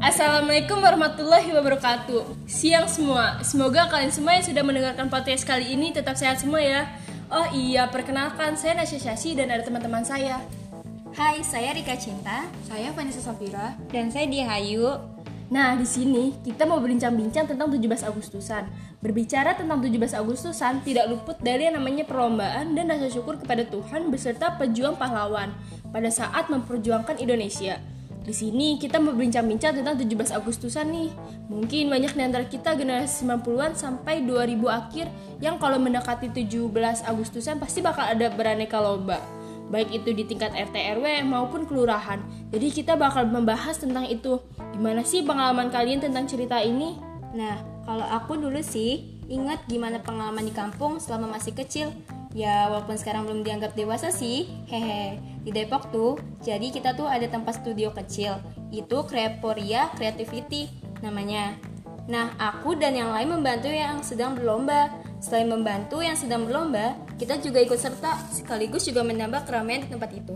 Assalamualaikum warahmatullahi wabarakatuh. Siang semua, semoga kalian semua yang sudah mendengarkan podcast kali ini tetap sehat semua ya. Oh iya, perkenalkan saya Nasya Syasi dan ada teman-teman saya. Hai, saya Rika Cinta. Saya Vanessa Safira. Dan saya Dia Hayu. Nah, di sini kita mau berbincang-bincang tentang 17 Agustusan. Berbicara tentang 17 Agustusan tidak luput dari yang namanya perlombaan dan rasa syukur kepada Tuhan beserta pejuang pahlawan pada saat memperjuangkan Indonesia. Di sini kita mau berbincang-bincang tentang 17 Agustusan nih. Mungkin banyak di antara kita generasi 90-an sampai 2000 akhir yang kalau mendekati 17 Agustusan pasti bakal ada beraneka lomba baik itu di tingkat RT RW maupun kelurahan. Jadi kita bakal membahas tentang itu. Gimana sih pengalaman kalian tentang cerita ini? Nah, kalau aku dulu sih ingat gimana pengalaman di kampung selama masih kecil. Ya, walaupun sekarang belum dianggap dewasa sih. Hehe. Di Depok tuh, jadi kita tuh ada tempat studio kecil. Itu Kreporia Creativity namanya. Nah, aku dan yang lain membantu yang sedang berlomba. Selain membantu yang sedang berlomba, kita juga ikut serta sekaligus juga menambah keramaian di tempat itu.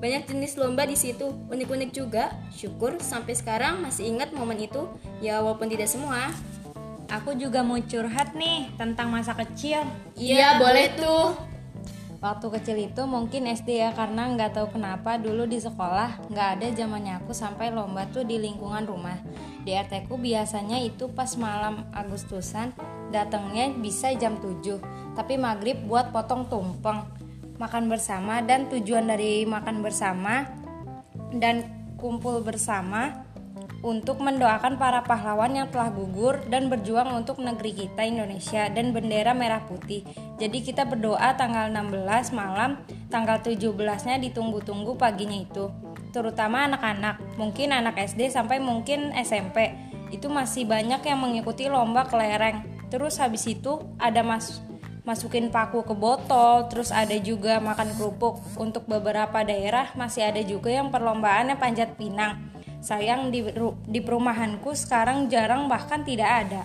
Banyak jenis lomba di situ, unik-unik juga. Syukur sampai sekarang masih ingat momen itu, ya walaupun tidak semua. Aku juga mau curhat nih tentang masa kecil. Iya, boleh tuh. Waktu kecil itu mungkin SD ya karena nggak tahu kenapa dulu di sekolah nggak ada zamannya aku sampai lomba tuh di lingkungan rumah. Di RT ku biasanya itu pas malam Agustusan datangnya bisa jam 7 tapi maghrib buat potong tumpeng makan bersama dan tujuan dari makan bersama dan kumpul bersama untuk mendoakan para pahlawan yang telah gugur dan berjuang untuk negeri kita Indonesia dan bendera merah putih. Jadi kita berdoa tanggal 16 malam, tanggal 17-nya ditunggu-tunggu paginya itu. Terutama anak-anak, mungkin anak SD sampai mungkin SMP. Itu masih banyak yang mengikuti lomba kelereng. Terus habis itu ada mas masukin paku ke botol, terus ada juga makan kerupuk. Untuk beberapa daerah masih ada juga yang perlombaannya panjat pinang Sayang di, di perumahanku sekarang jarang bahkan tidak ada.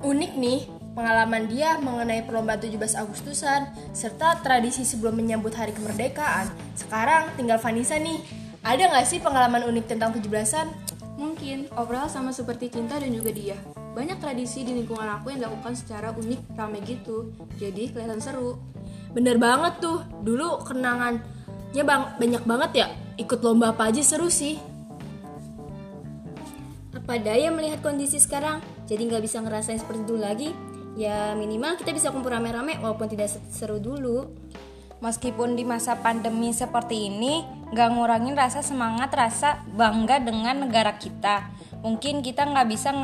Unik nih pengalaman dia mengenai perlombaan 17 Agustusan serta tradisi sebelum menyambut hari kemerdekaan. Sekarang tinggal Vanessa nih. Ada nggak sih pengalaman unik tentang 17-an? Mungkin, overall sama seperti Cinta dan juga dia. Banyak tradisi di lingkungan aku yang dilakukan secara unik, rame gitu. Jadi kelihatan seru. Bener banget tuh, dulu kenangannya bang banyak banget ya ikut lomba apa aja seru sih. Apa daya melihat kondisi sekarang, jadi nggak bisa ngerasain seperti dulu lagi. Ya minimal kita bisa kumpul rame-rame walaupun tidak seru dulu. Meskipun di masa pandemi seperti ini, nggak ngurangin rasa semangat, rasa bangga dengan negara kita. Mungkin kita nggak bisa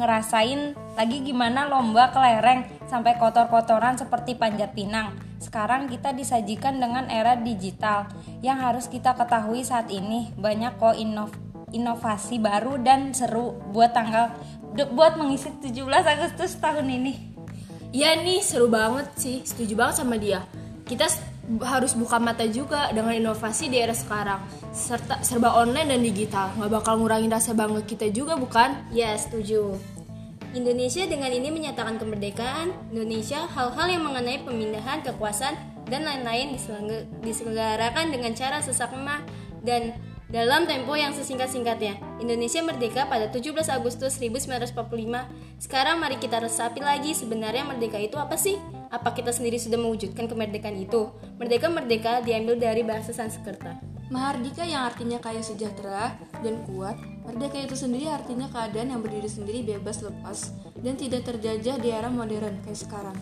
ngerasain lagi gimana lomba kelereng sampai kotor-kotoran seperti panjat pinang. Sekarang kita disajikan dengan era digital yang harus kita ketahui saat ini banyak kok inov inovasi baru dan seru buat tanggal buat mengisi 17 Agustus tahun ini. Iya nih seru banget sih, setuju banget sama dia. Kita harus buka mata juga dengan inovasi di era sekarang. Serta serba online dan digital. Nggak bakal ngurangin rasa bangga kita juga bukan? Ya setuju. Indonesia dengan ini menyatakan kemerdekaan. Indonesia hal-hal yang mengenai pemindahan kekuasaan dan lain-lain diselenggarakan dengan cara sesakma dan dalam tempo yang sesingkat-singkatnya. Indonesia merdeka pada 17 Agustus 1945. Sekarang mari kita resapi lagi sebenarnya merdeka itu apa sih? Apa kita sendiri sudah mewujudkan kemerdekaan itu? Merdeka-merdeka diambil dari bahasa Sanskerta. Mahardika yang artinya kaya sejahtera dan kuat, merdeka itu sendiri artinya keadaan yang berdiri sendiri bebas lepas dan tidak terjajah di era modern kayak sekarang.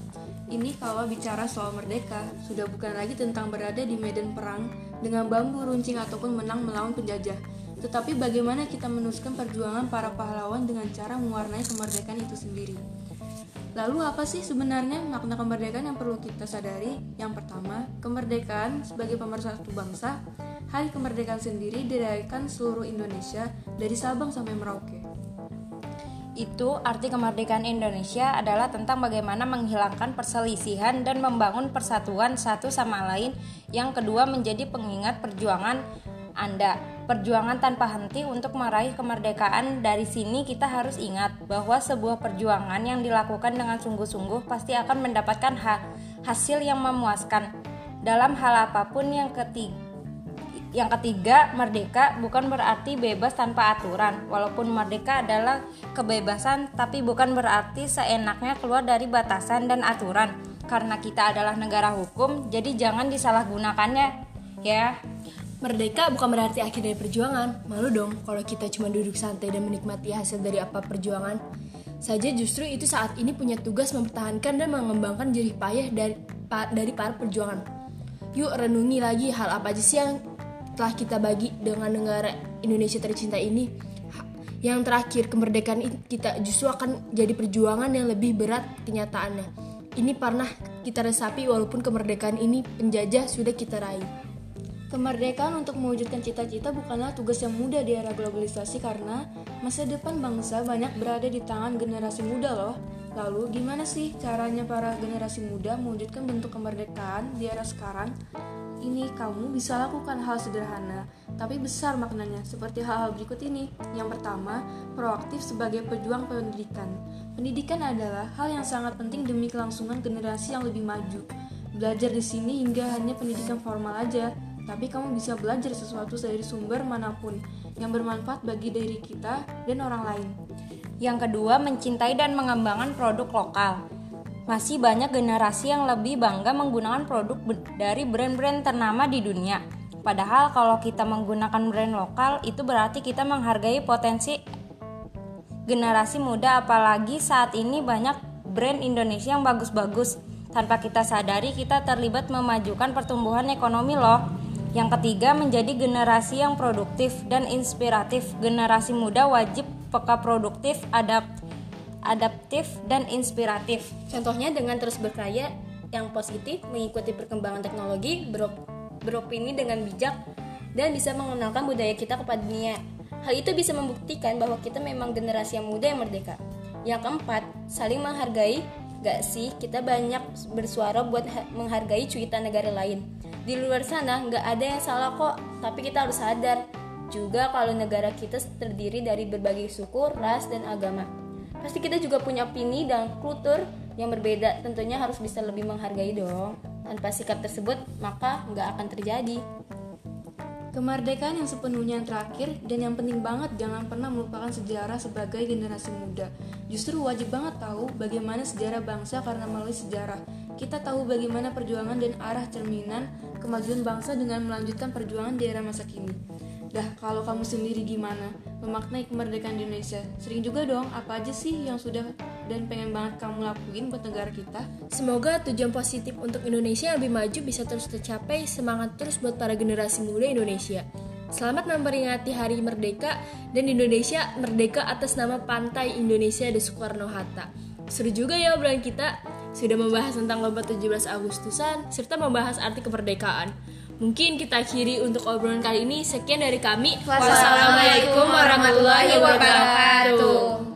Ini kalau bicara soal merdeka, sudah bukan lagi tentang berada di medan perang dengan bambu runcing ataupun menang melawan penjajah, tetapi bagaimana kita meneruskan perjuangan para pahlawan dengan cara mewarnai kemerdekaan itu sendiri. Lalu apa sih sebenarnya makna kemerdekaan yang perlu kita sadari? Yang pertama, kemerdekaan sebagai pemersatu bangsa Hari kemerdekaan sendiri dirayakan seluruh Indonesia dari Sabang sampai Merauke. Itu arti kemerdekaan Indonesia adalah tentang bagaimana menghilangkan perselisihan dan membangun persatuan satu sama lain. Yang kedua menjadi pengingat perjuangan Anda. Perjuangan tanpa henti untuk meraih kemerdekaan dari sini kita harus ingat bahwa sebuah perjuangan yang dilakukan dengan sungguh-sungguh pasti akan mendapatkan hasil yang memuaskan. Dalam hal apa pun yang ketiga yang ketiga, merdeka bukan berarti bebas tanpa aturan. Walaupun merdeka adalah kebebasan, tapi bukan berarti seenaknya keluar dari batasan dan aturan. Karena kita adalah negara hukum, jadi jangan disalahgunakannya, ya. Merdeka bukan berarti akhir dari perjuangan. Malu dong kalau kita cuma duduk santai dan menikmati hasil dari apa perjuangan. Saja justru itu saat ini punya tugas mempertahankan dan mengembangkan jerih payah dari, dari para perjuangan. Yuk renungi lagi hal apa aja sih yang telah kita bagi dengan negara Indonesia tercinta ini yang terakhir kemerdekaan kita justru akan jadi perjuangan yang lebih berat kenyataannya ini pernah kita resapi walaupun kemerdekaan ini penjajah sudah kita raih Kemerdekaan untuk mewujudkan cita-cita bukanlah tugas yang mudah di era globalisasi karena masa depan bangsa banyak berada di tangan generasi muda loh. Lalu gimana sih caranya para generasi muda mewujudkan bentuk kemerdekaan di era sekarang? Ini kamu bisa lakukan hal sederhana, tapi besar maknanya, seperti hal-hal berikut ini. Yang pertama, proaktif sebagai pejuang pendidikan. Pendidikan adalah hal yang sangat penting demi kelangsungan generasi yang lebih maju. Belajar di sini hingga hanya pendidikan formal aja, tapi kamu bisa belajar sesuatu dari sumber mana pun yang bermanfaat bagi diri kita dan orang lain. Yang kedua, mencintai dan mengembangkan produk lokal masih banyak generasi yang lebih bangga menggunakan produk dari brand-brand ternama di dunia. Padahal kalau kita menggunakan brand lokal itu berarti kita menghargai potensi generasi muda apalagi saat ini banyak brand Indonesia yang bagus-bagus. Tanpa kita sadari kita terlibat memajukan pertumbuhan ekonomi loh. Yang ketiga menjadi generasi yang produktif dan inspiratif. Generasi muda wajib peka produktif, adapt adaptif, dan inspiratif. Contohnya dengan terus berkarya yang positif, mengikuti perkembangan teknologi, berop beropini dengan bijak, dan bisa mengenalkan budaya kita kepada dunia. Hal itu bisa membuktikan bahwa kita memang generasi yang muda yang merdeka. Yang keempat, saling menghargai. Gak sih, kita banyak bersuara buat menghargai cuitan negara lain. Di luar sana, gak ada yang salah kok, tapi kita harus sadar juga kalau negara kita terdiri dari berbagai suku, ras, dan agama pasti kita juga punya opini dan kultur yang berbeda tentunya harus bisa lebih menghargai dong tanpa sikap tersebut maka nggak akan terjadi Kemerdekaan yang sepenuhnya yang terakhir dan yang penting banget jangan pernah melupakan sejarah sebagai generasi muda. Justru wajib banget tahu bagaimana sejarah bangsa karena melalui sejarah kita tahu bagaimana perjuangan dan arah cerminan kemajuan bangsa dengan melanjutkan perjuangan di era masa kini. Dah, kalau kamu sendiri gimana? Memaknai kemerdekaan Indonesia. Sering juga dong, apa aja sih yang sudah dan pengen banget kamu lakuin buat negara kita? Semoga tujuan positif untuk Indonesia yang lebih maju bisa terus tercapai. Semangat terus buat para generasi muda Indonesia. Selamat memperingati Hari Merdeka dan Indonesia merdeka atas nama Pantai Indonesia de Soekarno-Hatta. Seru juga ya obrolan kita. Sudah membahas tentang lomba 17 Agustusan serta membahas arti kemerdekaan. Mungkin kita akhiri untuk obrolan kali ini. Sekian dari kami. Wassalamualaikum warahmatullahi wabarakatuh.